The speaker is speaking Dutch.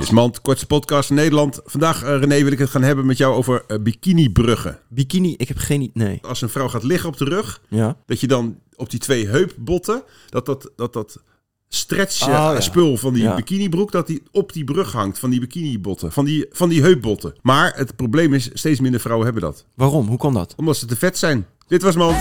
Dit is Mand, kortste podcast Nederland. Vandaag, eh, René, wil ik het gaan hebben met jou over uh, bikinibruggen. Bikini, ik heb geen... Nee. Als een vrouw gaat liggen op de rug, ja. dat je dan op die twee heupbotten, dat dat, dat, dat stretch eh, ah, spul van die ja. bikinibroek, dat die op die brug hangt van die bikinibotten, van die, van die heupbotten. Maar het probleem is, steeds minder vrouwen hebben dat. Waarom? Hoe kan dat? Omdat ze te vet zijn. Dit was Mand.